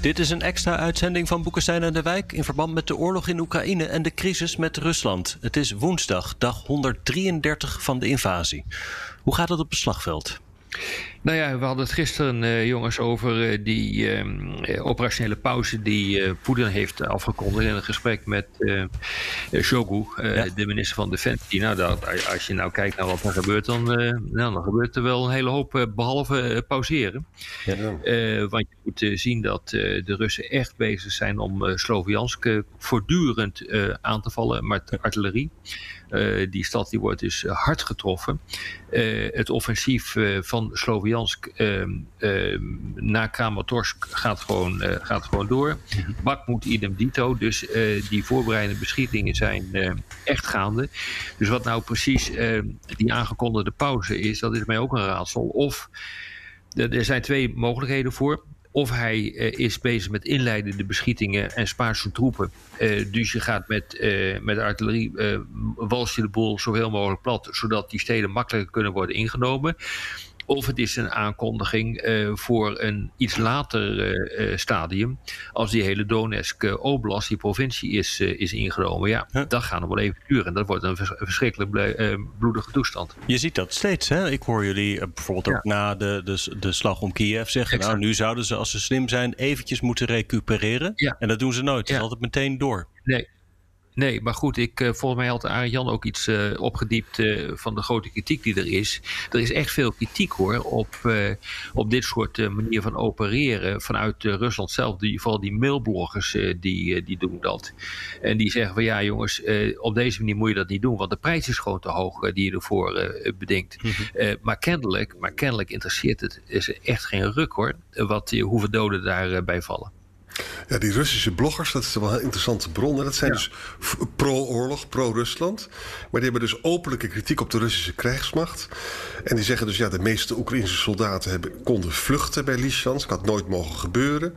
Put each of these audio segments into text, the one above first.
Dit is een extra uitzending van Boekenstein en de Wijk in verband met de oorlog in Oekraïne en de crisis met Rusland. Het is woensdag, dag 133 van de invasie. Hoe gaat het op het slagveld? Nou ja, we hadden het gisteren, uh, jongens, over uh, die uh, operationele pauze die Poetin heeft afgekondigd in een gesprek met Shogu, ja. de minister van Defensie. Nou, dat, als je nou kijkt naar wat er gebeurt, dan, nou, dan gebeurt er wel een hele hoop, behalve pauzeren. Ja. want je moet zien dat de Russen echt bezig zijn om Sloviansk voortdurend aan te vallen met artillerie. die stad die wordt dus hard getroffen. het offensief van Sloviansk Sloviansk uh, na Kramatorsk gaat gewoon, uh, gaat gewoon door. Mhm. Bakmoed idem dito. Dus uh, die voorbereidende beschietingen zijn uh, echt gaande. Dus wat nou precies die aangekondigde pauze is, dat is mij ook een raadsel. Of er zijn twee mogelijkheden voor. Of hij uh, is bezig met inleidende beschietingen en spaart zijn troepen. Uh, dus je gaat met, uh, met artillerie, wals je de boel zoveel mogelijk plat, zodat die steden makkelijker kunnen worden ingenomen. Of het is een aankondiging uh, voor een iets later uh, stadium. Als die hele Donetsk Oblast, die provincie, is, is ingenomen. Ja, huh? dat gaat nog wel even duren. En dat wordt een vers verschrikkelijk bloedige toestand. Je ziet dat steeds. Hè? Ik hoor jullie bijvoorbeeld ook na de, de, de slag om Kiev zeggen. Exact. Nou, nu zouden ze, als ze slim zijn, eventjes moeten recupereren. Ja. En dat doen ze nooit. Het is altijd meteen door. Nee, Nee, maar goed, ik, uh, volgens mij had Arjan ook iets uh, opgediept uh, van de grote kritiek die er is. Er is echt veel kritiek hoor op, op dit soort manier van opereren vanuit Rusland zelf. Die, vooral die mailbloggers die, die doen dat. En die zeggen van ja jongens, op deze manier moet je dat niet doen, want de prijs is gewoon te hoog die je ervoor bedenkt. Mm -hmm. maar, kennelijk, maar kennelijk interesseert het is echt geen ruk hoor, wat, hoeveel doden daarbij vallen. Ja, die Russische bloggers, dat is wel een interessante bron. Dat zijn ja. dus pro-oorlog, pro-Rusland. Maar die hebben dus openlijke kritiek op de Russische krijgsmacht. En die zeggen dus, ja, de meeste Oekraïnse soldaten hebben, konden vluchten bij Lysychansk. Had nooit mogen gebeuren.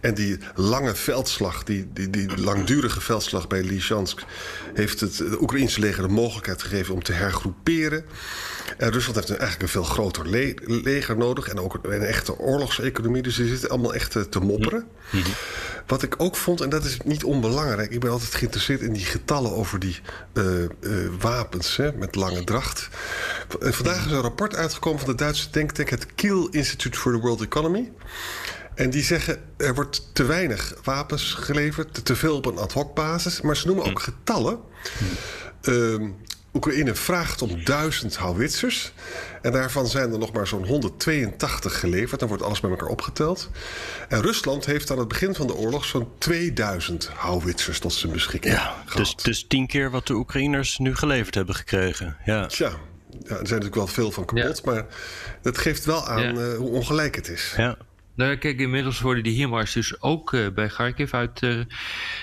En die lange veldslag, die, die, die langdurige veldslag bij Lysychansk... heeft het Oekraïnse leger de mogelijkheid gegeven om te hergroeperen. En Rusland heeft eigenlijk een veel groter le leger nodig. En ook een, echte oorlogseconomie. Dus die zitten allemaal echt te mopperen. Mm -hmm. Wat ik ook vond, en dat is niet onbelangrijk... ik ben altijd geïnteresseerd in die getallen over die uh, uh, wapens hè, met lange dracht. En vandaag is een rapport uitgekomen van de Duitse denktank... het Kiel Institute for the World Economy. En die zeggen, er wordt te weinig wapens geleverd... te veel op een ad hoc basis. Maar ze noemen ook getallen... Uh, Oekraïne vraagt om duizend houwitsers. En daarvan zijn er nog maar zo'n 182 geleverd. Dan wordt alles bij elkaar opgeteld. En Rusland heeft aan het begin van de oorlog zo'n 2000 houwitsers tot zijn beschikking ja, gehad. Dus, dus tien keer wat de Oekraïners nu geleverd hebben gekregen. Ja. Tja, ja, er zijn natuurlijk wel veel van kapot. Ja. Maar dat geeft wel aan ja. uh, hoe ongelijk het is. Ja. Nou, kijk, inmiddels worden die HIMARS dus ook uh, bij Kharkiv uit uh,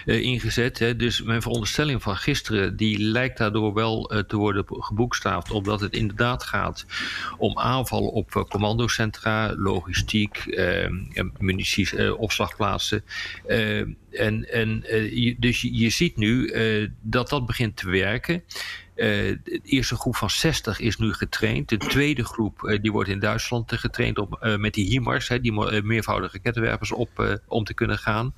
uh, ingezet. Hè. Dus mijn veronderstelling van gisteren, die lijkt daardoor wel te worden geboekstaafd. Omdat het inderdaad gaat om aanvallen op commandocentra, logistiek, munities, opslagplaatsen. en, en je, dus je, je ziet nu dat dat begint te werken. Uh, de eerste groep van 60 is nu getraind. De tweede groep uh, die wordt in Duitsland uh, getraind op, met die HIMARS, die meervoudige kettenwerpers, op, om te kunnen gaan.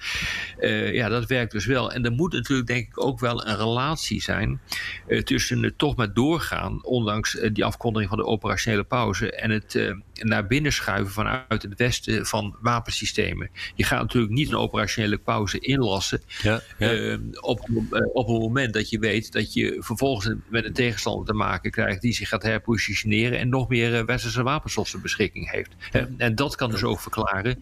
ja, dat werkt dus wel. En er moet natuurlijk denk ik ook wel een relatie zijn tussen het toch maar doorgaan, ondanks die afkondiging van de operationele pauze, en het naar binnen schuiven vanuit het westen van wapensystemen. Je gaat natuurlijk niet een operationele pauze inlassen ja, ja. op, op een moment dat je weet dat je vervolgens met een tegenstander te maken krijgt die zich gaat herpositioneren en nog meer westerse wapens tot zijn beschikking heeft. En dat kan dus ook verklaren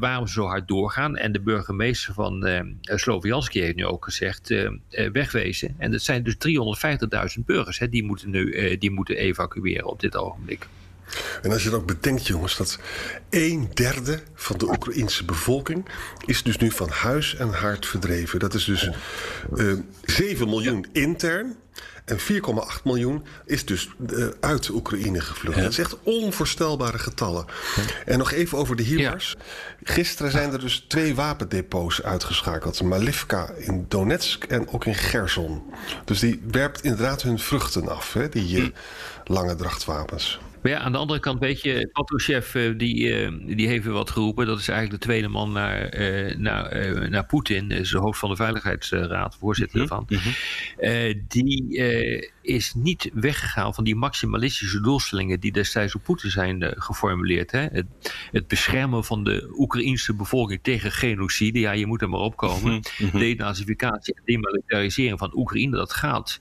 waarom ze zo hard doorgaan. En de burgemeester van Slovianski heeft nu ook gezegd wegwezen. En dat zijn dus 350.000 burgers hè, die moeten nu die moeten evacueren op dit ogenblik. En als je dan ook bedenkt, jongens, dat een derde van de Oekraïnse bevolking is dus nu van huis en haard verdreven. Dat is dus uh, 7 miljoen intern. En 4,8 miljoen is dus uh, uit Oekraïne gevlucht. Dat is echt onvoorstelbare getallen. En nog even over de HIMARS. Gisteren zijn er dus twee wapendepots uitgeschakeld. Malivka in Donetsk en ook in Gerson. Dus die werpt inderdaad hun vruchten af, hè, die uh, lange drachtwapens. Maar ja, aan de andere kant, weet je, Patrushev uh, die, uh, die heeft weer wat geroepen. Dat is eigenlijk de tweede man naar, uh, naar, naar Poetin. is de hoofd van de Veiligheidsraad, voorzitter mm -hmm. ervan. die is niet weggegaan van die maximalistische doelstellingen die destijds door Poetin zijn geformuleerd. Hè? Het, het, beschermen van de Oekraïnse bevolking tegen genocide. Ja, je moet er maar opkomen. Mm -hmm. Denazificatie en demilitarisering van Oekraïne, dat gaat,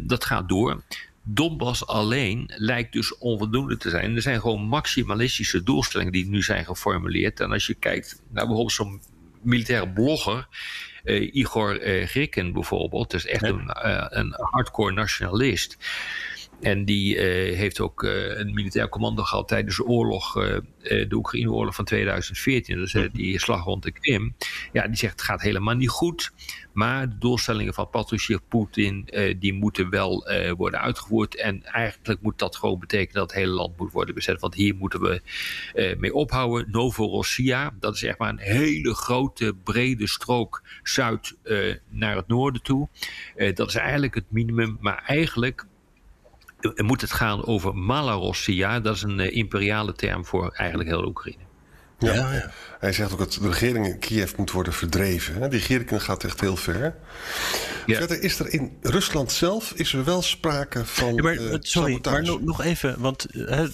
dat gaat door. Donbass alleen lijkt dus onvoldoende te zijn. Er zijn gewoon maximalistische doelstellingen die nu zijn geformuleerd. En als je kijkt naar bijvoorbeeld zo'n militaire blogger, uh, Igor uh, Grikken bijvoorbeeld, dat is echt ja. een, uh, een hardcore nationalist. En die uh, heeft ook uh, een militair commando gehad tijdens de oorlog, uh, de Oekraïne-oorlog van 2014, dus die slag rond de Krim. Ja, die zegt het gaat helemaal niet goed. Maar de doelstellingen van Patrushev Poetin, die moeten wel worden uitgevoerd. En eigenlijk moet dat gewoon betekenen dat het hele land moet worden bezet. Want hier moeten we mee ophouden. Novorossiya, dat is echt maar een hele grote, brede strook zuid naar het noorden toe. dat is eigenlijk het minimum. Maar eigenlijk moet het gaan over Malorossia. Dat is een uh, imperiale term voor eigenlijk heel Oekraïne. Ja. Ja, ja. Hij zegt ook dat de regering in Kiev moet worden verdreven. Die regering gaat echt heel ver. Ja. Verder is er in Rusland zelf is er wel sprake van. Ja, maar, uh, sorry, maar no, nog even. Want uh,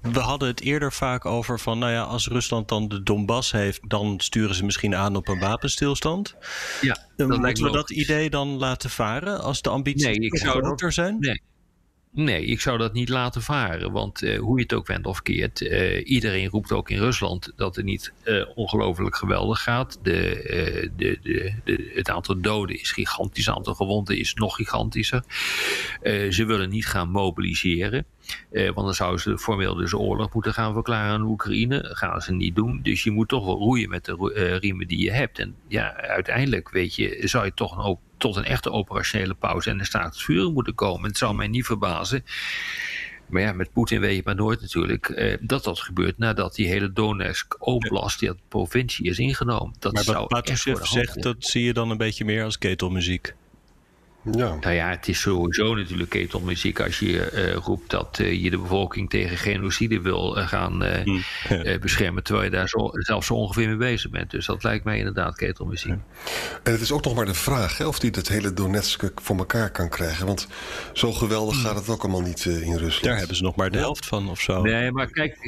we hadden het eerder vaak over van, nou ja, als Rusland dan de Donbass heeft, dan sturen ze misschien aan op een wapenstilstand. Ja, moeten we dat idee dan laten varen als de ambities nee, ik zou groter zijn? Nee. Nee, ik zou dat niet laten varen. Want uh, hoe je het ook went of keert, uh, iedereen roept ook in Rusland dat het niet uh, ongelooflijk geweldig gaat. De, de, de, het aantal doden is gigantisch, het aantal gewonden is nog gigantischer. ze willen niet gaan mobiliseren. Want dan zouden ze formeel dus oorlog moeten gaan verklaren aan Oekraïne. Dat gaan ze niet doen. Dus je moet toch wel roeien met de riemen die je hebt. En ja, uiteindelijk weet je, zou je toch ook tot een echte operationele pauze en de staat het vuren moeten komen. Het zou mij niet verbazen. Maar ja, met Poetin weet je maar nooit natuurlijk eh, dat dat gebeurt nadat die hele Donetsk Oblast, die provincie, is ingenomen. Dat maar zou wat zegt, dat zie je dan een beetje meer als ketelmuziek. Ja. Nou ja, het is sowieso natuurlijk ketelmuziek als je uh, roept dat uh, je de bevolking tegen genocide wil uh, gaan mm. beschermen, terwijl je daar zo, zelfs zo ongeveer mee bezig bent. Dus dat lijkt mij inderdaad ketelmuziek. Ja. En het is ook nog maar de vraag hè, of die het hele Donetsk voor elkaar kan krijgen. Want zo geweldig mm. gaat het ook allemaal niet in Rusland. Daar hebben ze nog maar de helft van of zo. Nee, maar kijk,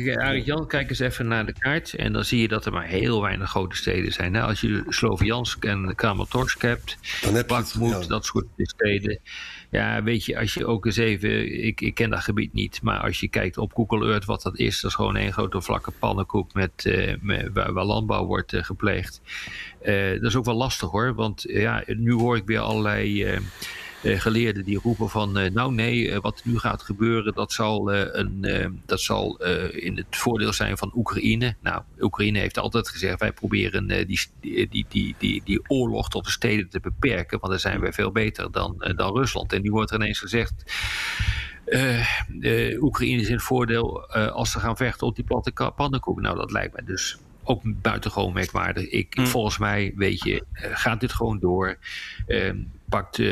Jan, kijk eens even naar de kaart. En dan zie je dat er maar heel weinig grote steden zijn. Nou, als je Sloviansk en Kramatorsk hebt, dan heb je het, ja. dat soort steden. Ja, weet je, als je ook eens even, ik, ik ken dat gebied niet, maar als je kijkt op Google Earth wat dat is, dat is gewoon een grote vlakke pannenkoek met, met waar, landbouw wordt uh, gepleegd. Uh, dat is ook wel lastig hoor, want ja, nu hoor ik weer allerlei geleerden die roepen van uh, nou nee, uh, wat nu gaat gebeuren, dat zal, een, dat zal in het voordeel zijn van Oekraïne. Nou, Oekraïne heeft altijd gezegd, wij proberen die, die, die, die, die oorlog tot de steden te beperken, want daar zijn wij veel beter dan, dan Rusland. En nu wordt er ineens gezegd, Oekraïne is in het voordeel als ze gaan vechten op die platte pannenkoek. Nou, dat lijkt mij dus ook buitengewoon merkwaardig. Ik, mm. Volgens mij, weet je, gaat dit gewoon door. Uh, pakt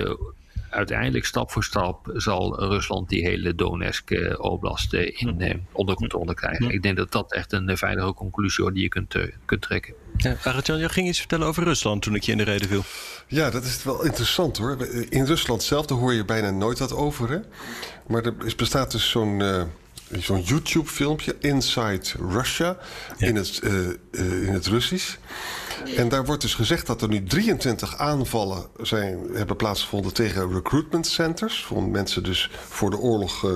uiteindelijk stap voor stap zal Rusland die hele Donetsk-oblast eh, in, eh, onder controle krijgen. Ik denk dat dat echt een eh, veilige conclusie is die je kunt, kunt trekken. Ja, Arjan, jij ging iets vertellen over Rusland toen ik je in de reden viel. Ja, dat is wel interessant hoor. In Rusland zelf, daar hoor je bijna nooit wat over. Hè? Maar er bestaat dus zo'n uh, zo'n YouTube-filmpje, Inside Russia, ja. in, het, uh, uh, in het Russisch. En daar wordt dus gezegd dat er nu 23 aanvallen zijn, hebben plaatsgevonden tegen recruitment centers. Om mensen dus voor de oorlog uh,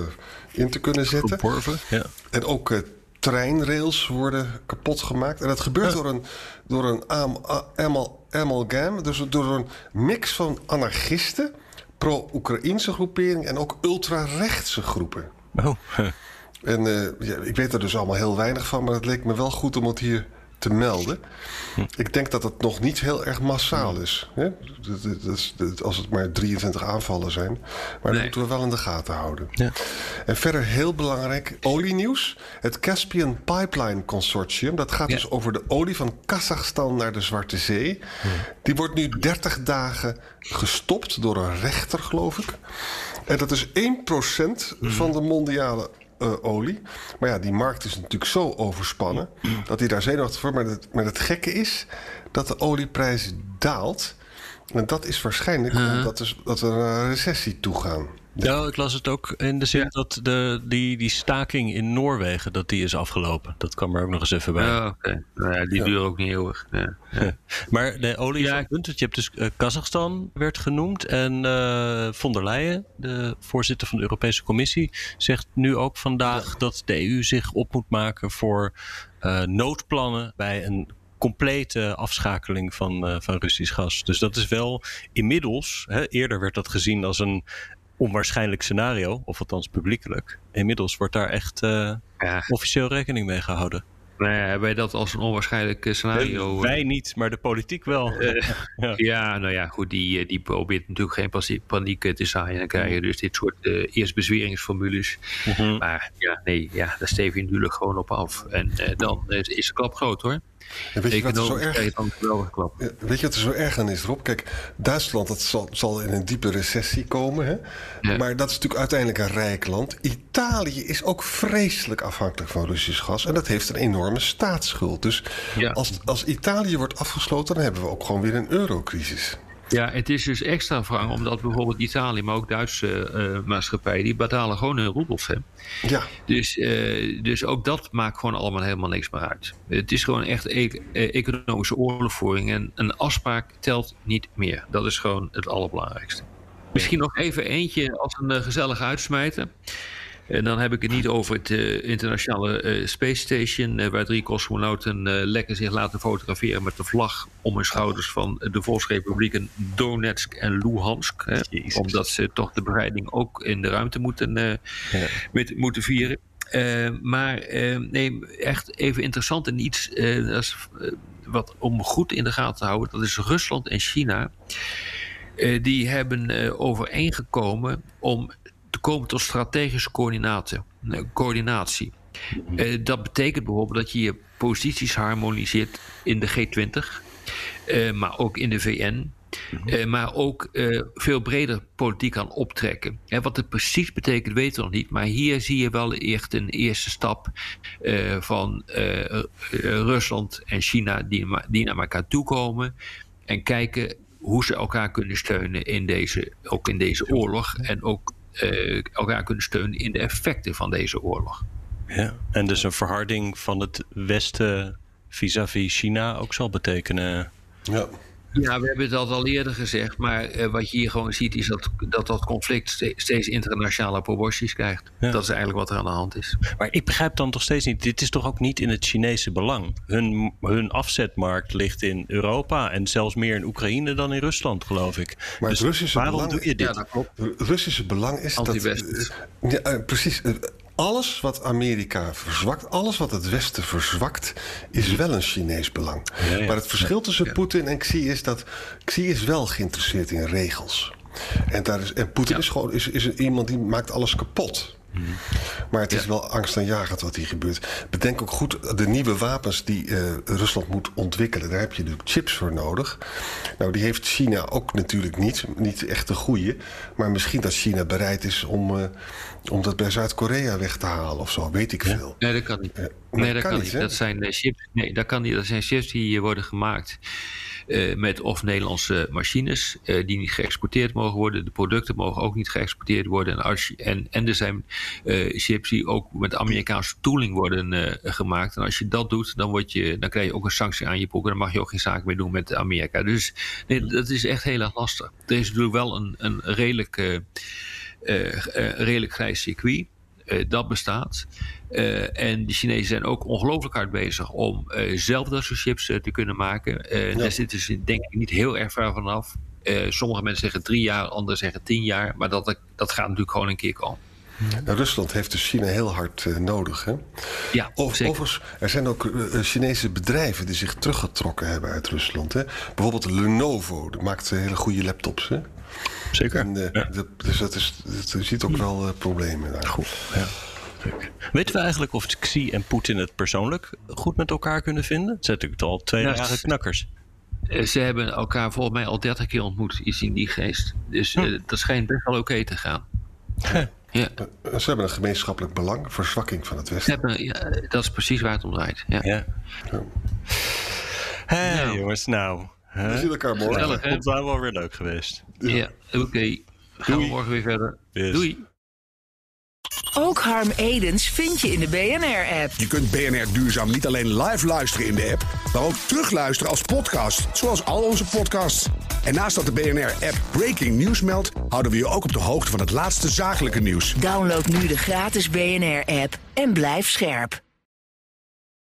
in te kunnen zetten. Geborven, ja. En ook treinrails worden kapot gemaakt. En dat gebeurt ja. door een, door een amal, amalgam, dus door een mix van anarchisten, pro-Oekraïnse groeperingen en ook ultra-rechtse groepen. Oh. En ja, ik weet er dus allemaal heel weinig van, maar het leek me wel goed om het hier te melden. Ik denk dat het nog niet heel erg massaal is. Hè? als het maar 23 aanvallen zijn. Maar dat moeten we wel in de gaten houden. Ja. En verder heel belangrijk, olienieuws. Het Caspian Pipeline Consortium. Dat gaat dus over de olie van Kazachstan naar de Zwarte Zee. Die wordt nu 30 dagen gestopt door een rechter, geloof ik. En dat is 1% van de mondiale uh, olie. Maar ja, die markt is natuurlijk zo overspannen dat hij daar zenuwachtig voor. Maar het, maar het gekke is dat de olieprijs daalt. En dat is waarschijnlijk uh omdat dus, dat we naar een recessie toe gaan. Ja, ik las het ook in de zin dat de, die, die staking in Noorwegen dat die is afgelopen. Dat kwam er ook nog eens even bij. Ja. Nou ja, die ja. duurt ook niet heel erg. maar de olie is ja. punt. Je hebt dus uh, Kazachstan werd genoemd. En uh, von der Leyen, de voorzitter van de Europese Commissie, zegt nu ook vandaag dat de EU zich op moet maken voor uh, noodplannen bij een complete afschakeling van, uh, van Russisch gas. Dus dat is wel inmiddels, hè, eerder werd dat gezien als een onwaarschijnlijk scenario, of althans publiekelijk. Inmiddels wordt daar echt uh, ja. officieel rekening mee gehouden. Nou ja, hebben wij dat als een onwaarschijnlijk scenario? wij niet, maar de politiek wel. Uh, ja. ja. nou ja, goed, die, die probeert natuurlijk geen paniek te zaaien. Dan krijg je dus dit soort uh, eerst bezweringsformules. Mm -hmm. Maar ja, nee, ja, daar steef je natuurlijk gewoon op af. En uh, dan is de klap groot hoor. En weet je wat er zo erg Weet je wat er zo erg aan is, Rob? Kijk, Duitsland dat zal, zal in een diepe recessie komen. Hè? Ja. Maar dat is natuurlijk uiteindelijk een rijk land. Italië is ook vreselijk afhankelijk van Russisch gas. En dat heeft een enorme staatsschuld. Dus ja. als, als Italië wordt afgesloten, dan hebben we ook gewoon weer een eurocrisis. Ja, het is dus extra wrang omdat bijvoorbeeld Italië, maar ook Duitse uh, maatschappijen, die betalen gewoon hun roebels. Hè? Ja. Dus, uh, dus ook dat maakt gewoon allemaal helemaal niks meer uit. Het is gewoon echt e economische oorlogvoering en een afspraak telt niet meer. Dat is gewoon het allerbelangrijkste. Misschien nog even eentje als een uh, gezellig uitsmijten. En dan heb ik het niet over het uh, internationale uh, Space Station, uh, waar drie cosmonauten lekker zich laten fotograferen met de vlag om hun schouders van de Volksrepublieken Donetsk en Luhansk. Hè, omdat ze toch de bevrijding ook in de ruimte moeten, ja. met, moeten vieren. maar nee, echt even interessant en iets dat is, wat om goed in de gaten te houden, dat is Rusland en China. die hebben overeengekomen om komen tot strategische coördinatie. Eh, coördinatie. Mhm. Uh, dat betekent bijvoorbeeld dat je je posities harmoniseert in de G20, uh, maar ook in de VN. Mhm. Uh, maar ook veel breder politiek kan optrekken. En wat het precies betekent, weten we nog niet. Maar hier zie je wel echt een eerste stap van Rusland en China die, die naar elkaar toe komen. En kijken hoe ze elkaar kunnen steunen in deze, ook in deze oorlog. En ook uh, elkaar kunnen steunen in de effecten van deze oorlog. Ja, en dus een verharding van het Westen vis-à-vis China ook zal betekenen. Ja. Ja, we hebben dat al eerder gezegd, maar uh, wat je hier gewoon ziet is dat dat, dat conflict steeds, steeds internationale proporties krijgt. Ja. Dat is eigenlijk wat er aan de hand is. Maar ik begrijp dan toch steeds niet, dit is toch ook niet in het Chinese belang? Hun, hun afzetmarkt ligt in Europa en zelfs meer in Oekraïne dan in Rusland, geloof ik. Maar dus het Russische waarom belang, doe je dit? Ja, dat klopt. Het Russische belang is dat... Uh, ja, uh, precies alles wat Amerika verzwakt, alles wat het Westen verzwakt, is wel een Chinees belang. Ja, ja. Maar het verschil tussen Poetin en Xi is dat Xi is wel geïnteresseerd in regels. En, daar is, en Poetin is gewoon is, is iemand die maakt alles kapot. Maar het is ja. wel angstaanjagend wat hier gebeurt. Bedenk ook goed de nieuwe wapens die uh, Rusland moet ontwikkelen. Daar heb je de chips voor nodig. Nou, die heeft China ook natuurlijk niet. Niet echt de goede. Maar misschien dat China bereid is om, uh, om dat bij Zuid-Korea weg te halen of zo. Weet ik veel. Nee, dat kan niet. Ja, nee, dat, dat kan, niet. niet dat zijn chips. Nee, dat kan niet. Dat zijn chips die worden gemaakt. Uh, met of Nederlandse machines uh, die niet geëxporteerd mogen worden. De producten mogen ook niet geëxporteerd worden. En, als en, en er zijn uh, chips die ook met Amerikaanse tooling worden gemaakt. En als je dat doet, dan, word je, dan krijg je ook een sanctie aan je broek. En dan mag je ook geen zaken meer doen met Amerika. Dus nee, dat is echt heel erg lastig. Er is natuurlijk wel een, een redelijk, redelijk grijs circuit. Uh, dat bestaat. Uh, en de Chinezen zijn ook ongelooflijk hard bezig om uh, zelf dat soort chips te kunnen maken. Ja. Daar zitten ze denk ik niet heel erg ver vanaf. sommige mensen zeggen drie jaar, anderen zeggen tien jaar. Maar dat, dat gaat natuurlijk gewoon een keer komen. En Rusland heeft dus China heel hard uh, nodig. Hè? Ja, of, overigens, er zijn ook uh, Chinese bedrijven die zich teruggetrokken hebben uit Rusland. Hè? Bijvoorbeeld Lenovo, die maakt hele goede laptops. Hè? Zeker. En, uh, ja. de, dus dat is, je ziet ook wel problemen daar. Goed. Ja. Weten we eigenlijk of Xi en Poetin het persoonlijk goed met elkaar kunnen vinden? Het zijn natuurlijk al twee ja, jaren knakkers. Ze hebben elkaar volgens mij al dertig keer ontmoet, iets in die geest. Dus hm. dat schijnt best wel oké okay te gaan. Ja. Ze hebben een gemeenschappelijk belang, verzwakking van het Westen. Hebben, ja, dat is precies waar het om draait. Ja. ja. Hey, nou. jongens, nou. We zien elkaar morgen. Het is wel weer leuk geweest. Ja, oké. Okay. Gaan we morgen weer verder. Yes. Doei. Ook Harm Edens vind je in de BNR-app. Je kunt BNR Duurzaam niet alleen live luisteren in de app, maar ook terugluisteren als podcast, zoals al onze podcasts. En naast dat de BNR-app Breaking News meldt, houden we je ook op de hoogte van het laatste zakelijke nieuws. Download nu de gratis BNR-app en blijf scherp.